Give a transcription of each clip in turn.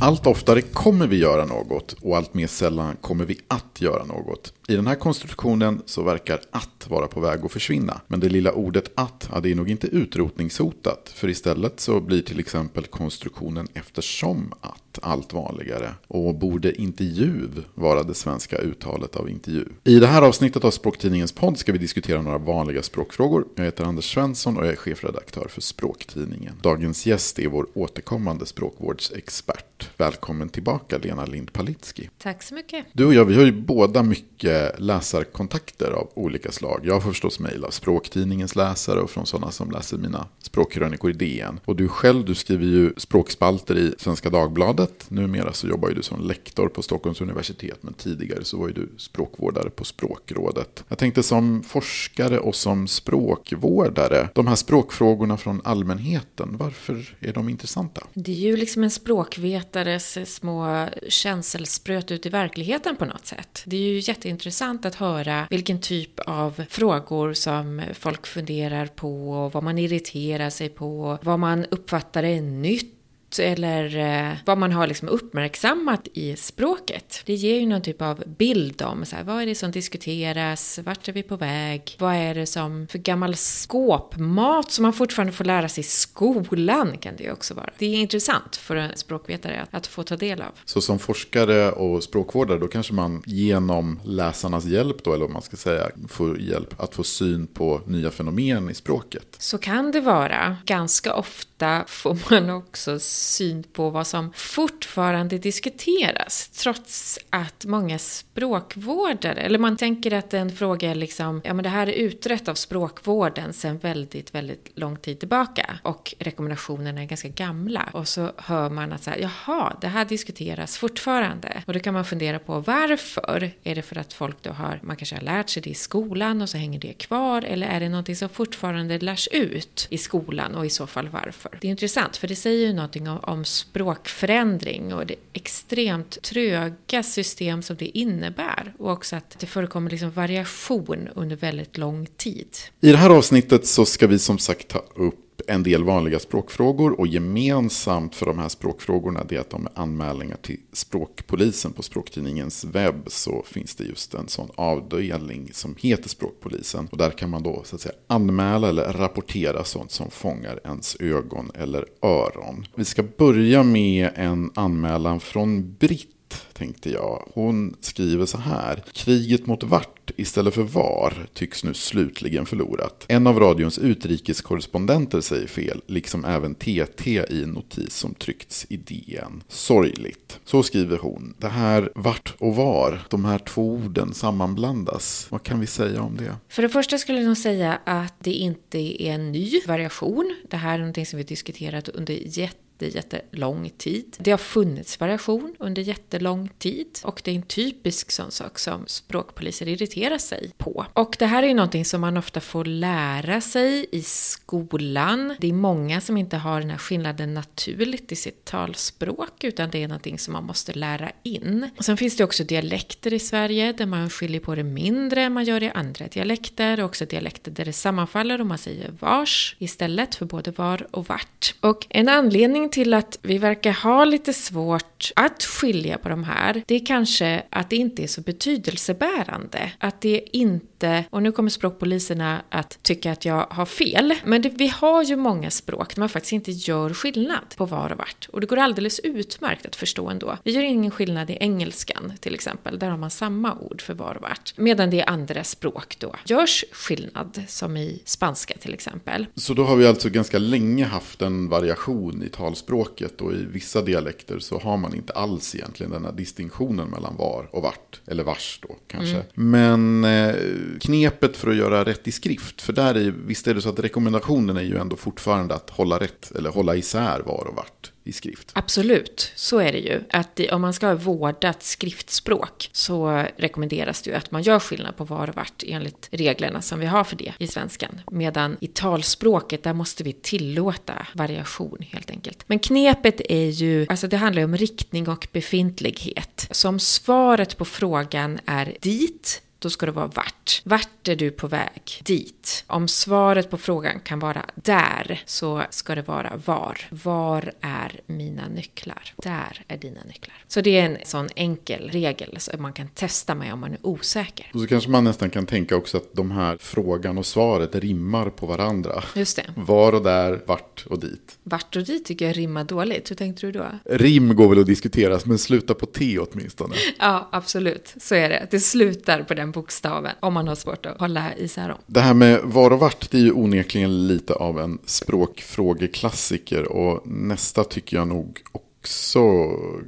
Allt oftare kommer vi göra något och allt mer sällan kommer vi att göra något. I den här konstruktionen så verkar att vara på väg att försvinna. Men det lilla ordet att, ja, det är nog inte utrotningshotat. För istället så blir till exempel konstruktionen eftersom att allt vanligare. Och borde intervju vara det svenska uttalet av intervju. I det här avsnittet av Språktidningens podd ska vi diskutera några vanliga språkfrågor. Jag heter Anders Svensson och jag är chefredaktör för Språktidningen. Dagens gäst är vår återkommande språkvårdsexpert. Välkommen tillbaka Lena Lind Palitski. Tack så mycket. Du och jag, vi har ju båda mycket läsarkontakter av olika slag. Jag får förstås mejl av Språktidningens läsare och från sådana som läser mina språkkrönikor i DN. Och du själv, du skriver ju språkspalter i Svenska Dagbladet. Numera så jobbar ju du som lektor på Stockholms universitet, men tidigare så var ju du språkvårdare på Språkrådet. Jag tänkte som forskare och som språkvårdare, de här språkfrågorna från allmänheten, varför är de intressanta? Det är ju liksom en språkvetares små känselspröt ut i verkligheten på något sätt. Det är ju jätteintressant att höra vilken typ av frågor som folk funderar på, vad man irriterar sig på, vad man uppfattar är nytt eller eh, vad man har liksom uppmärksammat i språket. Det ger ju någon typ av bild om så här, vad är det som diskuteras, vart är vi på väg, vad är det som för gammal skåpmat som man fortfarande får lära sig i skolan kan det ju också vara. Det är intressant för en språkvetare att, att få ta del av. Så som forskare och språkvårdare då kanske man genom läsarnas hjälp då, eller om man ska säga, får hjälp att få syn på nya fenomen i språket? Så kan det vara. Ganska ofta får man också syn på vad som fortfarande diskuteras. Trots att många språkvårdare, eller man tänker att en fråga är liksom, ja men det här är utrett av språkvården sedan väldigt, väldigt lång tid tillbaka. Och rekommendationerna är ganska gamla. Och så hör man att så här, jaha, det här diskuteras fortfarande. Och då kan man fundera på varför? Är det för att folk då har, man kanske har lärt sig det i skolan och så hänger det kvar? Eller är det någonting som fortfarande lärs ut i skolan och i så fall varför? Det är intressant för det säger ju någonting om, om språkförändring och det extremt tröga system som det innebär. Och också att det förekommer liksom variation under väldigt lång tid. I det här avsnittet så ska vi som sagt ta upp en del vanliga språkfrågor och gemensamt för de här språkfrågorna är att de är anmälningar till Språkpolisen. På Språktidningens webb så finns det just en sån avdelning som heter Språkpolisen. Och där kan man då så att säga anmäla eller rapportera sånt som fångar ens ögon eller öron. Vi ska börja med en anmälan från Britt tänkte jag. Hon skriver så här. Kriget mot vart istället för var tycks nu slutligen förlorat. En av radions utrikeskorrespondenter säger fel, liksom även TT i en notis som tryckts i DN. Sorgligt. Så skriver hon. Det här vart och var, de här två orden sammanblandas. Vad kan vi säga om det? För det första skulle jag nog säga att det inte är en ny variation. Det här är någonting som vi diskuterat under jätte jättelång tid. Det har funnits variation under jättelång tid och det är en typisk sån sak som språkpoliser irriterar sig på. Och det här är ju någonting som man ofta får lära sig i skolan. Det är många som inte har den här skillnaden naturligt i sitt talspråk utan det är någonting som man måste lära in. Och sen finns det också dialekter i Sverige där man skiljer på det mindre än man gör i andra dialekter och också dialekter där det sammanfaller och man säger vars istället för både var och vart. Och en anledning till att vi verkar ha lite svårt att skilja på de här, det är kanske att det inte är så betydelsebärande. Att det inte, och nu kommer språkpoliserna att tycka att jag har fel, men det, vi har ju många språk där man faktiskt inte gör skillnad på var och vart. Och det går alldeles utmärkt att förstå ändå. Vi gör ingen skillnad i engelskan till exempel, där har man samma ord för var och vart. Medan det i andra språk då görs skillnad, som i spanska till exempel. Så då har vi alltså ganska länge haft en variation i tal talspråket och i vissa dialekter så har man inte alls egentligen den här distinktionen mellan var och vart. Eller vars då kanske. Mm. Men eh, knepet för att göra rätt i skrift, för där är, visst är det så att rekommendationen är ju ändå fortfarande att hålla rätt, eller hålla isär var och vart i skrift. Absolut, så är det ju. Att om man ska ha vårdat skriftspråk så rekommenderas det ju att man gör skillnad på var och vart enligt reglerna som vi har för det i svenskan. Medan i talspråket, där måste vi tillåta variation helt enkelt. Men knepet är ju, alltså det handlar ju om riktning och befintlighet. Som svaret på frågan är dit, då ska det vara vart. Vart är du på väg? Dit. Om svaret på frågan kan vara där, så ska det vara var. Var är mina nycklar? Där är dina nycklar. Så det är en sån enkel regel som man kan testa med om man är osäker. Och så kanske man nästan kan tänka också att de här frågan och svaret rimmar på varandra. Just det. Var och där, vart och dit. Vart och dit tycker jag rimmar dåligt. Hur tänkte du då? Rim går väl att diskuteras, men sluta på T åtminstone. Ja, absolut. Så är det. Det slutar på den den bokstaven om man har svårt att hålla isär dem. Det här med var och vart, det är ju onekligen lite av en språkfrågeklassiker och nästa tycker jag nog också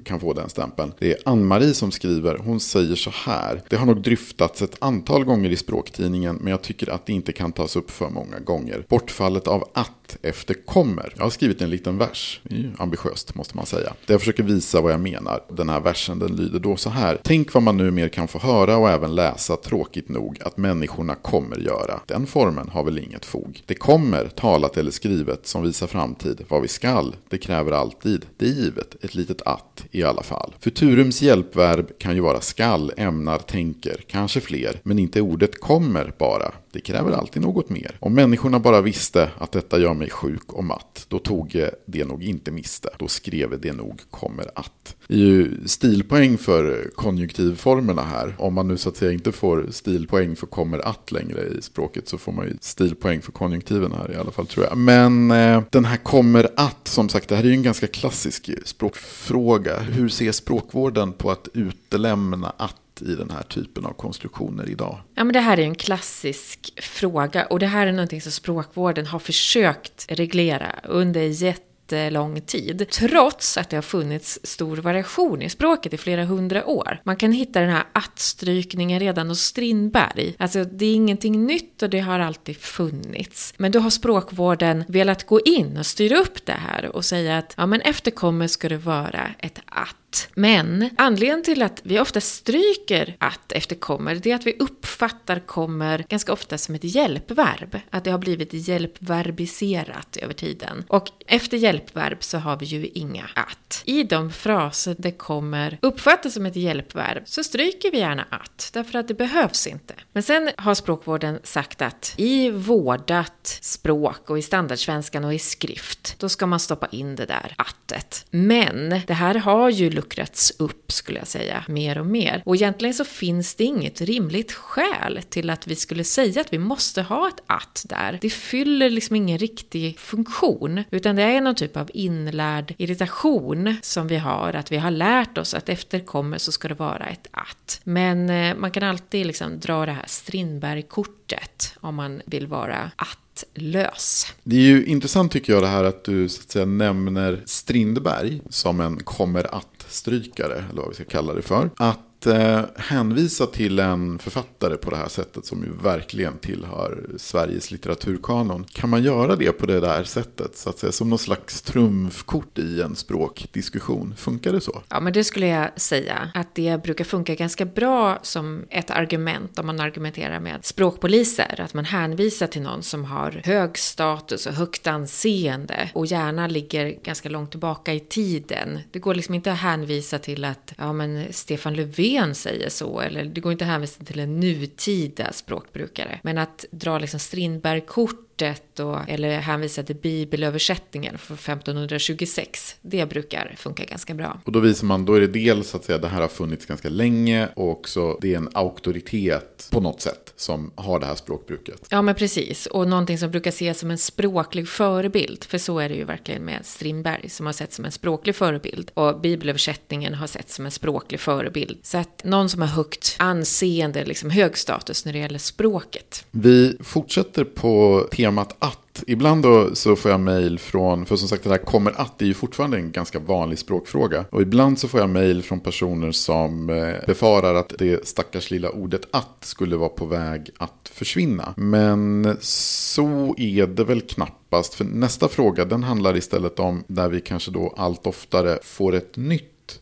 kan få den stämpeln. Det är Ann-Marie som skriver. Hon säger så här. Det har nog dryftats ett antal gånger i språktidningen men jag tycker att det inte kan tas upp för många gånger. Bortfallet av att efter kommer. Jag har skrivit en liten vers. Det är ju ambitiöst måste man säga. Där jag försöker visa vad jag menar. Den här versen den lyder då så här. Tänk vad man numera kan få höra och även läsa tråkigt nog att människorna kommer göra. Den formen har väl inget fog. Det kommer, talat eller skrivet, som visar framtid. Vad vi skall, det kräver alltid. Det är givet ett litet att i alla fall. Futurums hjälpverb kan ju vara skall, ämnar, tänker, kanske fler, men inte ordet kommer bara. Det kräver alltid något mer. Om människorna bara visste att detta gör mig sjuk och matt, då tog det nog inte miste. Då skrev det nog kommer att. Det är ju stilpoäng för konjunktivformerna här. Om man nu så att säga inte får stilpoäng för kommer att längre i språket så får man ju stilpoäng för konjunktiven här i alla fall tror jag. Men eh, den här kommer att, som sagt, det här är ju en ganska klassisk språkfråga. Hur ser språkvården på att utelämna att i den här typen av konstruktioner idag? Ja, men det här är en klassisk fråga och det här är någonting som språkvården har försökt reglera under jätte jättelång tid. Trots att det har funnits stor variation i språket i flera hundra år. Man kan hitta den här att-strykningen redan hos Strindberg. Alltså det är ingenting nytt och det har alltid funnits. Men då har språkvården velat gå in och styra upp det här och säga att ja men efterkommer ska det vara ett att men anledningen till att vi ofta stryker att efter kommer, det är att vi uppfattar kommer ganska ofta som ett hjälpverb. Att det har blivit hjälpverbiserat över tiden. Och efter hjälpverb så har vi ju inga att. I de fraser det kommer uppfattas som ett hjälpverb så stryker vi gärna att, därför att det behövs inte. Men sen har språkvården sagt att i vårdat språk och i standardsvenskan och i skrift, då ska man stoppa in det där attet. Men det här har ju luckrats upp skulle jag säga, mer och mer. Och egentligen så finns det inget rimligt skäl till att vi skulle säga att vi måste ha ett att där. Det fyller liksom ingen riktig funktion, utan det är någon typ av inlärd irritation som vi har, att vi har lärt oss att efter kommer så ska det vara ett att. Men eh, man kan alltid liksom dra det här Strindberg-kortet om man vill vara att lös. Det är ju intressant tycker jag det här att du så att säga, nämner Strindberg som en kommer att strykare, eller vad vi ska kalla det för. Att att eh, hänvisa till en författare på det här sättet som ju verkligen tillhör Sveriges litteraturkanon. Kan man göra det på det där sättet? Så att säga, som någon slags trumfkort i en språkdiskussion. Funkar det så? Ja, men det skulle jag säga. Att det brukar funka ganska bra som ett argument om man argumenterar med språkpoliser. Att man hänvisar till någon som har hög status och högt anseende och gärna ligger ganska långt tillbaka i tiden. Det går liksom inte att hänvisa till att ja, men Stefan Löfven Löfven säger så, eller det går inte att hänvisa till en nutida språkbrukare. Men att dra liksom Strindberg-kort kortet och, eller hänvisa till bibelöversättningen från 1526. Det brukar funka ganska bra. Och då visar man, då är det dels att säga det här har funnits ganska länge och också det är en auktoritet på något sätt som har det här språkbruket. Ja men precis, och någonting som brukar ses som en språklig förebild, för så är det ju verkligen med Strindberg som har sett som en språklig förebild och bibelöversättningen har sett som en språklig förebild. Så att någon som har högt anseende, liksom hög status när det gäller språket. Vi fortsätter på temat temat att. Ibland då så får jag mejl från, för som sagt det här kommer att, det är ju fortfarande en ganska vanlig språkfråga. Och ibland så får jag mejl från personer som eh, befarar att det stackars lilla ordet att skulle vara på väg att försvinna. Men så är det väl knappast. För nästa fråga den handlar istället om där vi kanske då allt oftare får ett nytt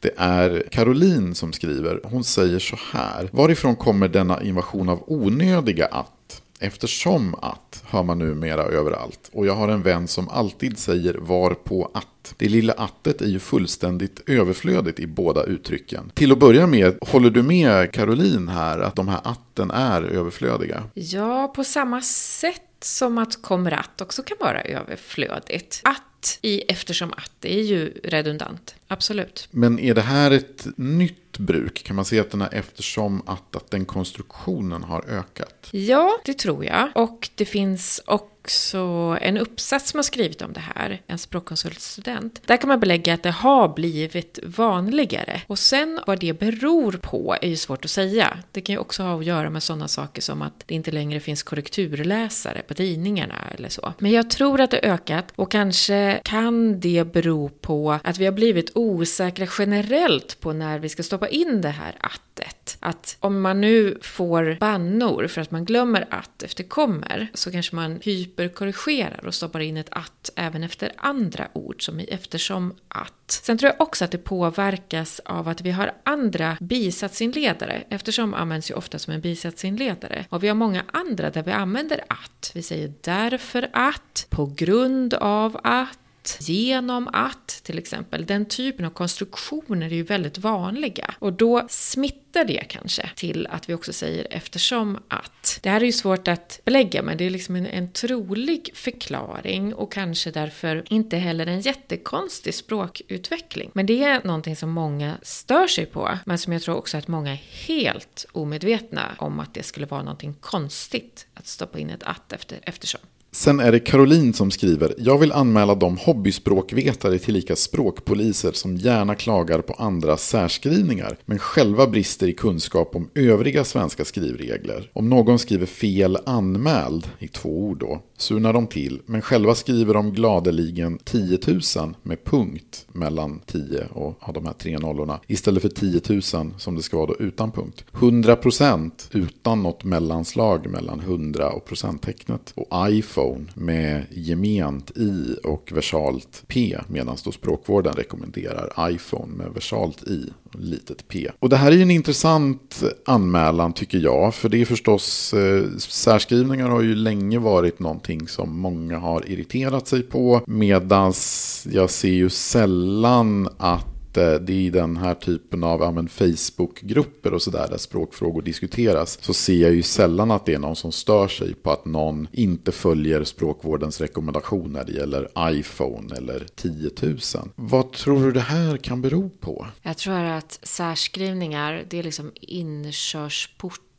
det är Caroline som skriver. Hon säger så här. Varifrån kommer denna invasion av onödiga att? Eftersom att hör man numera överallt. Och jag har en vän som alltid säger var på att att. Det lilla attet är ju fullständigt överflödigt i båda uttrycken. Till att börja med, håller du med Caroline här att de här atten är överflödiga? Ja, på samma sätt som att kommer att också kan vara överflödigt. Att i eftersom att, det är ju redundant. Absolut. Men är det här ett nytt bruk? Kan man säga att den här eftersom att, att den konstruktionen har ökat? Ja, det tror jag. Och det finns också också en uppsats som har skrivit om det här, en språkkonsultstudent. Där kan man belägga att det har blivit vanligare. Och sen vad det beror på är ju svårt att säga. Det kan ju också ha att göra med sådana saker som att det inte längre finns korrekturläsare på tidningarna eller så. Men jag tror att det ökat och kanske kan det bero på att vi har blivit osäkra generellt på när vi ska stoppa in det här attet. Att om man nu får bannor för att man glömmer att efter kommer så kanske man hyper hyperkorrigerar och stoppar in ett att även efter andra ord som i eftersom att. Sen tror jag också att det påverkas av att vi har andra bisatsinledare eftersom används ju ofta som en bisatsinledare. Och vi har många andra där vi använder att. Vi säger därför att, på grund av att, genom att till exempel. Den typen av konstruktioner är ju väldigt vanliga och då smittar det kanske till att vi också säger eftersom att. Det här är ju svårt att belägga men det är liksom en, en trolig förklaring och kanske därför inte heller en jättekonstig språkutveckling. Men det är någonting som många stör sig på men som jag tror också att många är helt omedvetna om att det skulle vara någonting konstigt att stoppa in ett att efter, eftersom. Sen är det Caroline som skriver. Jag vill anmäla de hobbyspråkvetare tillika språkpoliser som gärna klagar på andra särskrivningar men själva brister i kunskap om övriga svenska skrivregler. Om någon skriver fel anmäld, i två ord då, surnar de till men själva skriver de gladeligen 10 000 med punkt mellan 10 och ja, de här tre nollorna istället för 10 000 som det ska vara då utan punkt. 100% utan något mellanslag mellan 100 och procenttecknet och iPhone iPhone med gement i och versalt p medan då språkvården rekommenderar iPhone med versalt i och litet p. Och det här är ju en intressant anmälan tycker jag för det är förstås eh, särskrivningar har ju länge varit någonting som många har irriterat sig på medans jag ser ju sällan att det är i den här typen av ja, Facebookgrupper och sådär där språkfrågor diskuteras så ser jag ju sällan att det är någon som stör sig på att någon inte följer språkvårdens rekommendationer när det gäller iPhone eller 10 000. Vad tror du det här kan bero på? Jag tror att särskrivningar, det är liksom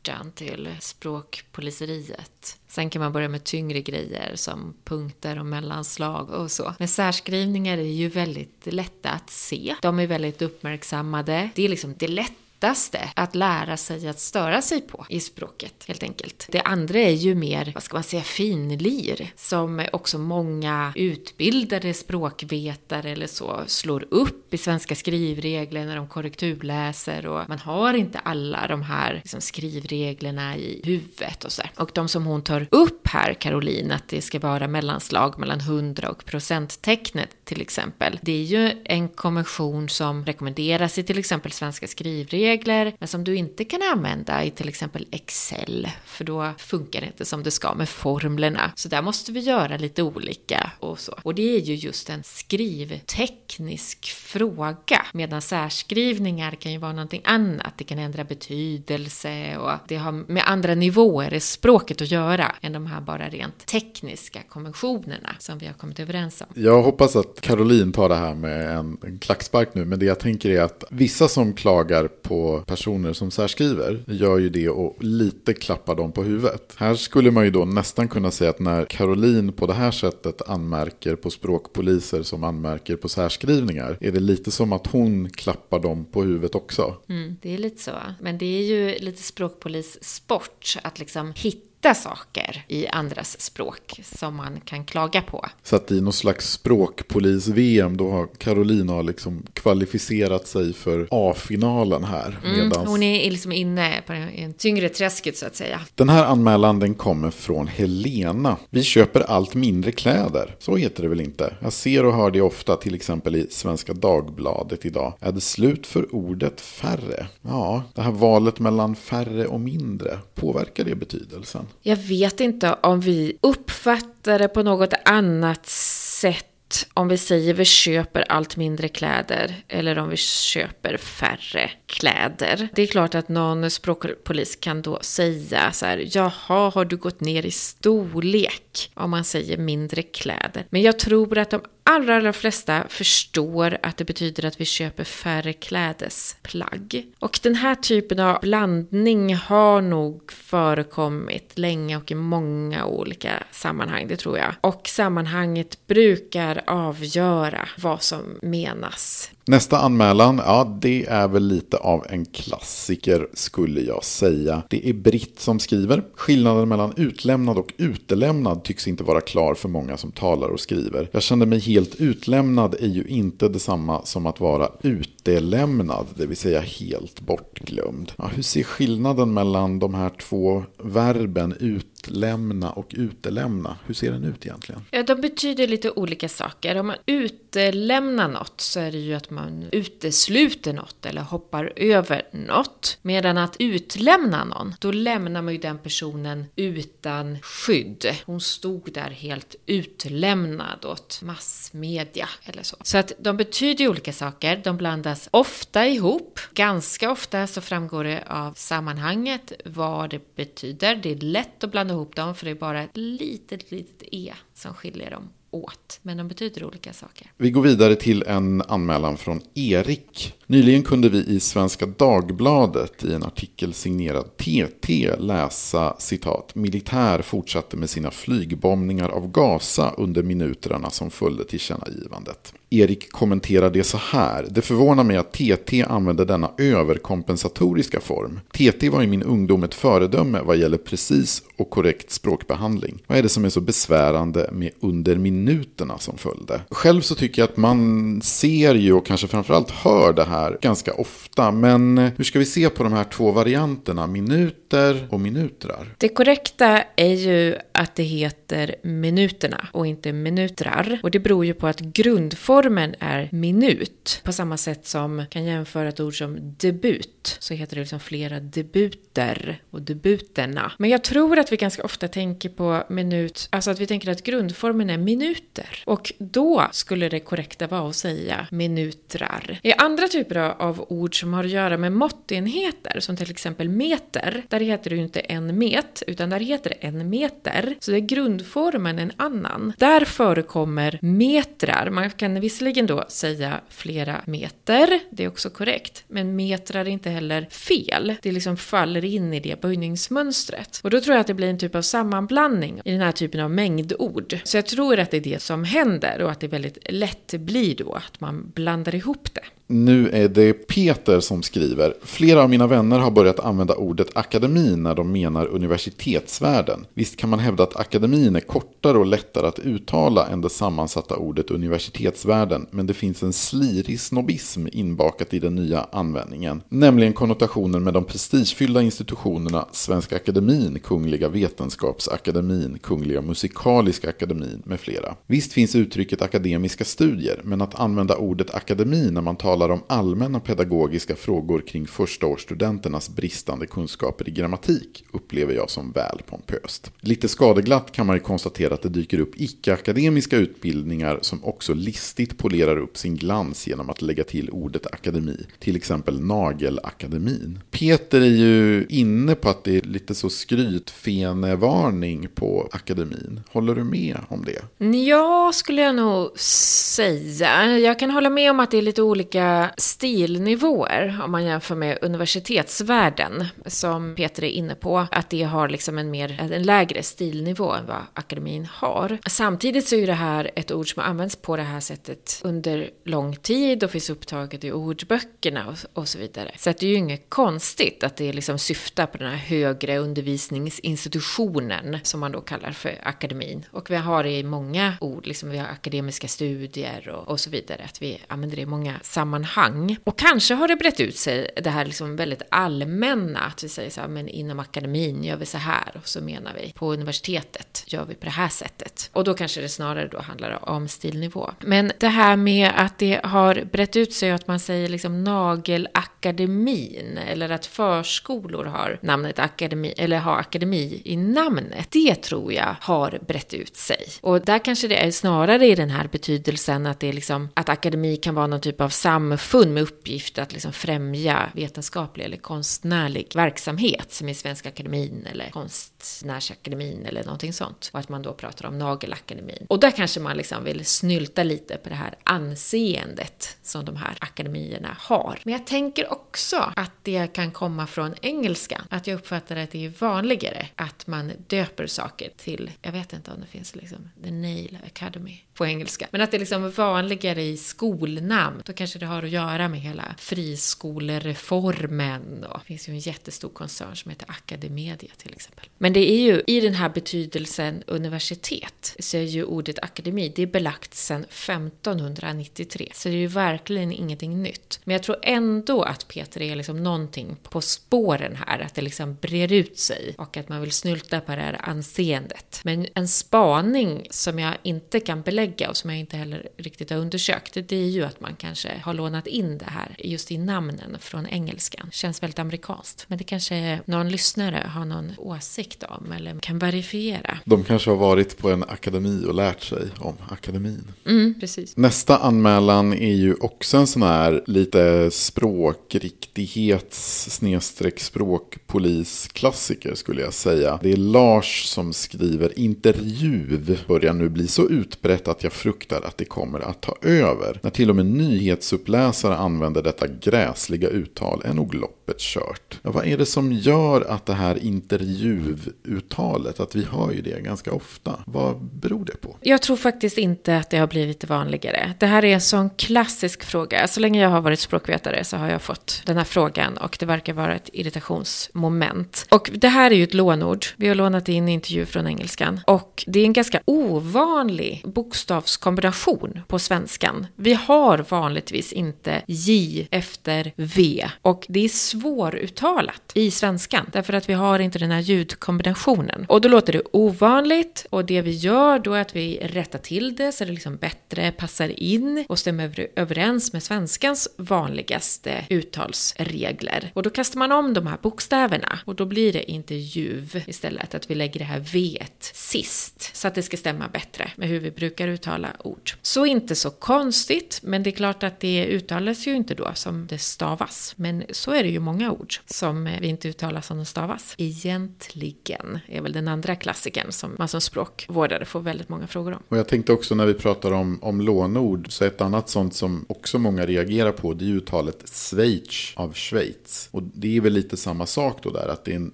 inkörsporten till språkpoliseriet. Sen kan man börja med tyngre grejer som punkter och mellanslag och så. Men särskrivningar är ju väldigt lätta att se. De är väldigt uppmärksammade. Det är liksom det lätt lättaste att lära sig att störa sig på i språket, helt enkelt. Det andra är ju mer, vad ska man säga, finlir, som också många utbildade språkvetare eller så slår upp i svenska skrivregler när de korrekturläser och man har inte alla de här liksom, skrivreglerna i huvudet och så där. Och de som hon tar upp här, Caroline, att det ska vara mellanslag mellan 100 och procenttecknet till exempel. Det är ju en konvention som rekommenderas i till exempel svenska skrivregler men som du inte kan använda i till exempel Excel, för då funkar det inte som det ska med formlerna. Så där måste vi göra lite olika och så. Och det är ju just en skrivteknisk fråga, medan särskrivningar kan ju vara någonting annat. Det kan ändra betydelse och det har med andra nivåer i språket att göra än de här bara rent tekniska konventionerna som vi har kommit överens om. Jag hoppas att Caroline tar det här med en, en klackspark nu, men det jag tänker är att vissa som klagar på personer som särskriver gör ju det och lite klappar dem på huvudet. Här skulle man ju då nästan kunna säga att när Caroline på det här sättet anmärker på språkpoliser som anmärker på särskrivningar är det lite som att hon klappar dem på huvudet också. Mm, det är lite så. Men det är ju lite språkpolissport att liksom hitta hitta saker i andras språk som man kan klaga på. Så att i någon slags språkpolis-VM då har Carolina liksom kvalificerat sig för A-finalen här. Mm, medans... Hon är liksom inne på en tyngre träsket så att säga. Den här anmälan den kommer från Helena. Vi köper allt mindre kläder. Så heter det väl inte? Jag ser och hör det ofta till exempel i Svenska Dagbladet idag. Är det slut för ordet färre? Ja, det här valet mellan färre och mindre, påverkar det betydelsen? Jag vet inte om vi uppfattar det på något annat sätt om vi säger vi köper allt mindre kläder eller om vi köper färre kläder. Det är klart att någon språkpolis kan då säga så här, jaha, har du gått ner i storlek? Om man säger mindre kläder. Men jag tror att de allra, allra flesta förstår att det betyder att vi köper färre klädesplagg. Och den här typen av blandning har nog förekommit länge och i många olika sammanhang, det tror jag. Och sammanhanget brukar avgöra vad som menas. Nästa anmälan, ja det är väl lite av en klassiker skulle jag säga. Det är Britt som skriver. Skillnaden mellan utlämnad och utelämnad tycks inte vara klar för många som talar och skriver. Jag kände mig helt utlämnad är ju inte detsamma som att vara utelämnad, det vill säga helt bortglömd. Ja, hur ser skillnaden mellan de här två verben ut utlämna och utelämna. Hur ser den ut egentligen? Ja, de betyder lite olika saker. Om man utelämnar något så är det ju att man utesluter något eller hoppar över något. Medan att utlämna någon, då lämnar man ju den personen utan skydd. Hon stod där helt utlämnad åt massmedia eller så. Så att de betyder ju olika saker. De blandas ofta ihop. Ganska ofta så framgår det av sammanhanget vad det betyder. Det är lätt att blanda ihop dem för det är bara ett litet, litet e som skiljer dem åt. Men de betyder olika saker. Vi går vidare till en anmälan från Erik. Nyligen kunde vi i Svenska Dagbladet i en artikel signerad TT läsa citat militär fortsatte med sina flygbombningar av Gaza under minuterna som följde tillkännagivandet. Erik kommenterar det så här. Det förvånar mig att TT använder denna överkompensatoriska form. TT var i min ungdom ett föredöme vad gäller precis och korrekt språkbehandling. Vad är det som är så besvärande med under minuterna som följde? Själv så tycker jag att man ser ju och kanske framförallt hör det här ganska ofta. Men eh, hur ska vi se på de här två varianterna? Minuter och minutrar. Det korrekta är ju att det heter minuterna och inte minutrar. Och det beror ju på att grundformen är minut. På samma sätt som kan jämföra ett ord som debut. Så heter det liksom flera debuter och debuterna. Men jag tror att vi ganska ofta tänker på minut, alltså att vi tänker att grundformen är minuter. Och då skulle det korrekta vara att säga minutrar. I andra typer av ord som har att göra med måttenheter, som till exempel meter, där heter det ju inte en met, utan där heter det en meter. Så det är grundformen en annan. Där förekommer metrar. Man kan visserligen då säga flera meter, det är också korrekt, men metrar är inte heller fel. Det liksom faller in i det böjningsmönstret. Och då tror jag att det blir en typ av sammanblandning i den här typen av mängdord. Så jag tror att det är det som händer och att det väldigt lätt blir då att man blandar ihop det. Nu är det Peter som skriver. Flera av mina vänner har börjat använda ordet akademi när de menar universitetsvärlden. Visst kan man hävda att akademin är kortare och lättare att uttala än det sammansatta ordet universitetsvärlden. Men det finns en slirig snobbism inbakat i den nya användningen. Nämligen konnotationen med de prestigefyllda institutionerna Svenska Akademin, Kungliga Vetenskapsakademin, Kungliga Musikaliska Akademin med flera. Visst finns uttrycket akademiska studier, men att använda ordet akademi när man talar talar om allmänna pedagogiska frågor kring förstaårsstudenternas bristande kunskaper i grammatik upplever jag som väl pompöst. Lite skadeglatt kan man ju konstatera att det dyker upp icke-akademiska utbildningar som också listigt polerar upp sin glans genom att lägga till ordet akademi, till exempel Nagelakademin. Peter är ju inne på att det är lite så skrytfenevarning på akademin. Håller du med om det? Ja, skulle jag nog säga. Jag kan hålla med om att det är lite olika stilnivåer om man jämför med universitetsvärlden som Peter är inne på. Att det har liksom en, mer, en lägre stilnivå än vad akademin har. Samtidigt så är det här ett ord som har använts på det här sättet under lång tid och finns upptaget i ordböckerna och, och så vidare. Så det är ju inget konstigt att det liksom syftar på den här högre undervisningsinstitutionen som man då kallar för akademin. Och vi har det i många ord, liksom vi har akademiska studier och, och så vidare. Att vi använder det i många sammanhang sammanhang. Och kanske har det brett ut sig det här liksom väldigt allmänna, att vi säger så här, men inom akademin gör vi så här, och så menar vi på universitetet gör vi på det här sättet. Och då kanske det snarare då handlar om stilnivå. Men det här med att det har brett ut sig och att man säger liksom nagelack akademin eller att förskolor har namnet akademi eller har akademi i namnet. Det tror jag har brett ut sig. Och där kanske det är snarare i den här betydelsen att det är liksom att akademi kan vara någon typ av samfund med uppgift att liksom främja vetenskaplig eller konstnärlig verksamhet som i Svenska Akademin eller Konstnärsakademin eller någonting sånt. Och att man då pratar om Nagelakademin. Och där kanske man liksom vill snylta lite på det här anseendet som de här akademierna har. Men jag tänker också att det kan komma från engelskan. Att jag uppfattar att det är vanligare att man döper saker till, jag vet inte om det finns liksom, The Nail Academy på engelska. Men att det liksom är liksom vanligare i skolnamn. Då kanske det har att göra med hela friskolereformen. Och det finns ju en jättestor koncern som heter Academedia till exempel. Men det är ju i den här betydelsen universitet så är ju ordet akademi, det är belagt sedan 1593. Så det är ju verkligen ingenting nytt. Men jag tror ändå att Peter är liksom någonting på spåren här, att det liksom brer ut sig och att man vill snylta på det här anseendet. Men en spaning som jag inte kan belägga och som jag inte heller riktigt har undersökt, det är ju att man kanske har lånat in det här just i namnen från engelskan. Känns väldigt amerikanskt. Men det kanske någon lyssnare har någon åsikt om eller kan verifiera. De kanske har varit på en akademi och lärt sig om akademin. Mm, precis. Nästa anmälan är ju också Också en sån här lite språkriktighets snedstreck språkpolisklassiker skulle jag säga. Det är Lars som skriver intervju börjar nu bli så utbrett att jag fruktar att det kommer att ta över. När till och med nyhetsuppläsare använder detta gräsliga uttal är nog loppet kört. Ja, vad är det som gör att det här intervjuuttalet, att vi hör ju det ganska ofta. Vad beror det på? Jag tror faktiskt inte att det har blivit vanligare. Det här är en sån klassisk fråga. Så länge jag har varit språkvetare så har jag fått den här frågan och det verkar vara ett irritationsmoment. Och det här är ju ett lånord. Vi har lånat in intervju från engelskan. Och det är en ganska ovanlig bokstavskombination på svenskan. Vi har vanligtvis inte J efter V. Och det är svåruttalat i svenskan. Därför att vi har inte den här ljudkombinationen. Och då låter det ovanligt. Och det vi gör då är att vi rättar till det så det liksom bättre passar in och stämmer överens med svenskans vanligaste uttalsregler. Och då kastar man om de här bokstäverna och då blir det intervju istället. Att vi lägger det här V sist så att det ska stämma bättre med hur vi brukar uttala ord. Så inte så konstigt, men det är klart att det uttalas ju inte då som det stavas. Men så är det ju många ord som vi inte uttalar som de stavas. Egentligen är väl den andra klassiken som man som språkvårdare får väldigt många frågor om. Och jag tänkte också när vi pratar om, om lånord, så ett annat sånt som också många reagerar på, det är uttalet Schweiz av Schweiz. Och det är väl lite samma sak då där, att det är en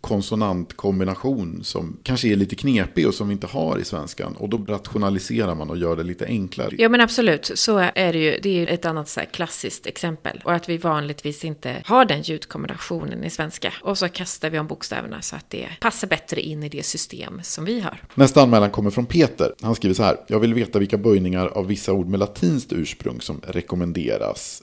konsonantkombination som kanske är lite knepig och som vi inte har i svenskan. Och då rationaliserar man och gör det lite enklare. Ja men absolut, så är det ju. Det är ju ett annat så klassiskt exempel. Och att vi vanligtvis inte har den ljudkombinationen i svenska. Och så kastar vi om bokstäverna så att det passar bättre in i det system som vi har. Nästa anmälan kommer från Peter. Han skriver så här. Jag vill veta vilka böjningar av vissa ord med latinskt ursprung som rekommenderas.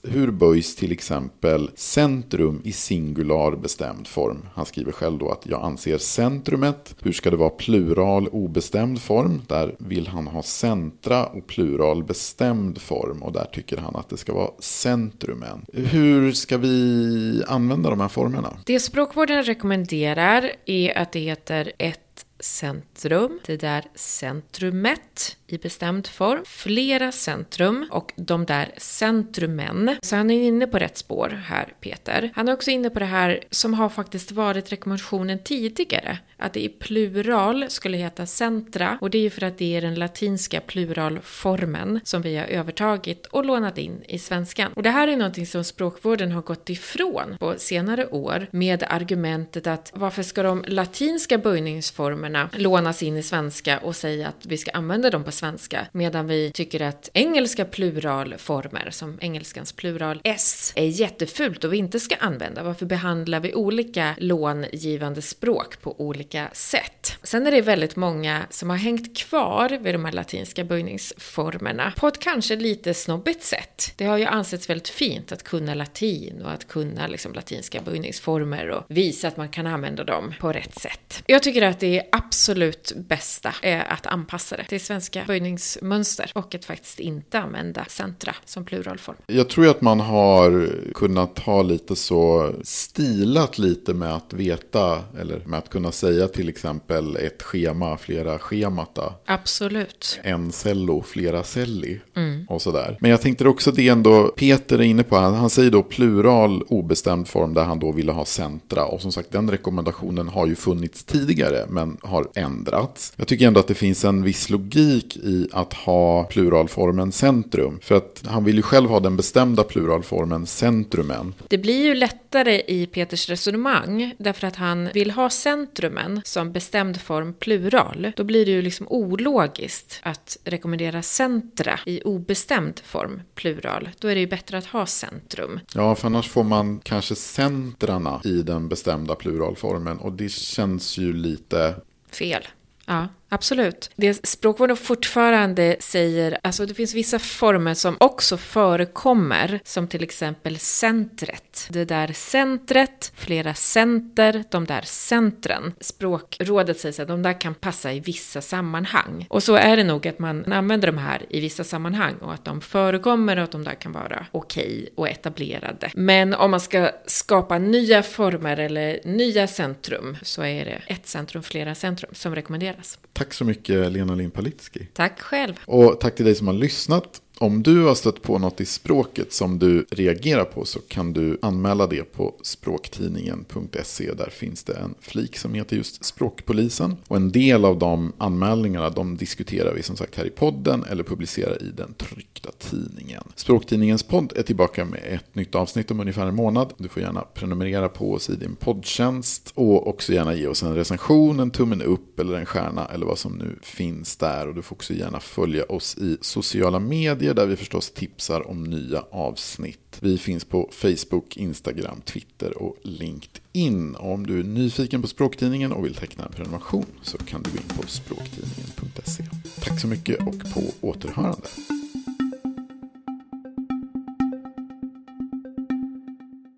Hur böjs till exempel centrum i singular bestämd form? Han skriver själv då att jag anser centrumet. Hur ska det vara plural obestämd form? Där vill han ha centra och plural bestämd form. Och där tycker han att det ska vara centrumen. Hur ska vi använda de här formerna? Det språkvården rekommenderar är att det heter ett centrum, det där centrumet i bestämd form, flera centrum och de där centrumen. Så han är inne på rätt spår här, Peter. Han är också inne på det här som har faktiskt varit rekommendationen tidigare, att det i plural skulle heta centra och det är ju för att det är den latinska pluralformen som vi har övertagit och lånat in i svenskan. Och det här är någonting som språkvården har gått ifrån på senare år med argumentet att varför ska de latinska böjningsformerna lånas in i svenska och säga att vi ska använda dem på svenska medan vi tycker att engelska pluralformer som engelskans plural s är jättefult och vi inte ska använda. Varför behandlar vi olika långivande språk på olika sätt? Sen är det väldigt många som har hängt kvar vid de här latinska böjningsformerna på ett kanske lite snobbigt sätt. Det har ju ansetts väldigt fint att kunna latin och att kunna liksom latinska böjningsformer och visa att man kan använda dem på rätt sätt. Jag tycker att det är absolut bästa är att anpassa det till svenska böjningsmönster och att faktiskt inte använda centra som pluralform. Jag tror att man har kunnat ha lite så stilat lite med att veta eller med att kunna säga till exempel ett schema, flera schemata. Absolut. En cello, flera celli mm. och sådär. Men jag tänkte också det ändå Peter är inne på, han, han säger då plural obestämd form där han då ville ha centra. Och som sagt den rekommendationen har ju funnits tidigare men har ändrats. Jag tycker ändå att det finns en viss logik i att ha pluralformen centrum. För att han vill ju själv ha den bestämda pluralformen centrumen. Det blir ju lättare i Peters resonemang därför att han vill ha centrumen som bestämd form plural. Då blir det ju liksom ologiskt att rekommendera centra i obestämd form plural. Då är det ju bättre att ha centrum. Ja, för annars får man kanske centrarna i den bestämda pluralformen och det känns ju lite fel. Ja. Absolut. Det språkvården fortfarande säger, alltså det finns vissa former som också förekommer, som till exempel centret. Det där centret, flera center, de där centren. Språkrådet säger att de där kan passa i vissa sammanhang. Och så är det nog att man använder de här i vissa sammanhang och att de förekommer och att de där kan vara okej okay och etablerade. Men om man ska skapa nya former eller nya centrum så är det ett centrum, flera centrum som rekommenderas. Tack så mycket Lena Lind-Palitski. Tack själv. Och tack till dig som har lyssnat. Om du har stött på något i språket som du reagerar på så kan du anmäla det på språktidningen.se. Där finns det en flik som heter just Språkpolisen. Och en del av de anmälningarna de diskuterar vi som sagt här i podden eller publicerar i den tryckta tidningen. Språktidningens podd är tillbaka med ett nytt avsnitt om ungefär en månad. Du får gärna prenumerera på oss i din poddtjänst och också gärna ge oss en recension, en tummen upp eller en stjärna eller vad som nu finns där. Och du får också gärna följa oss i sociala medier medier där vi förstås tipsar om nya avsnitt. Vi finns på Facebook, Instagram, Twitter och LinkedIn. Och om du är nyfiken på Språktidningen och vill teckna en prenumeration så kan du gå in på språktidningen.se. Tack så mycket och på återhörande.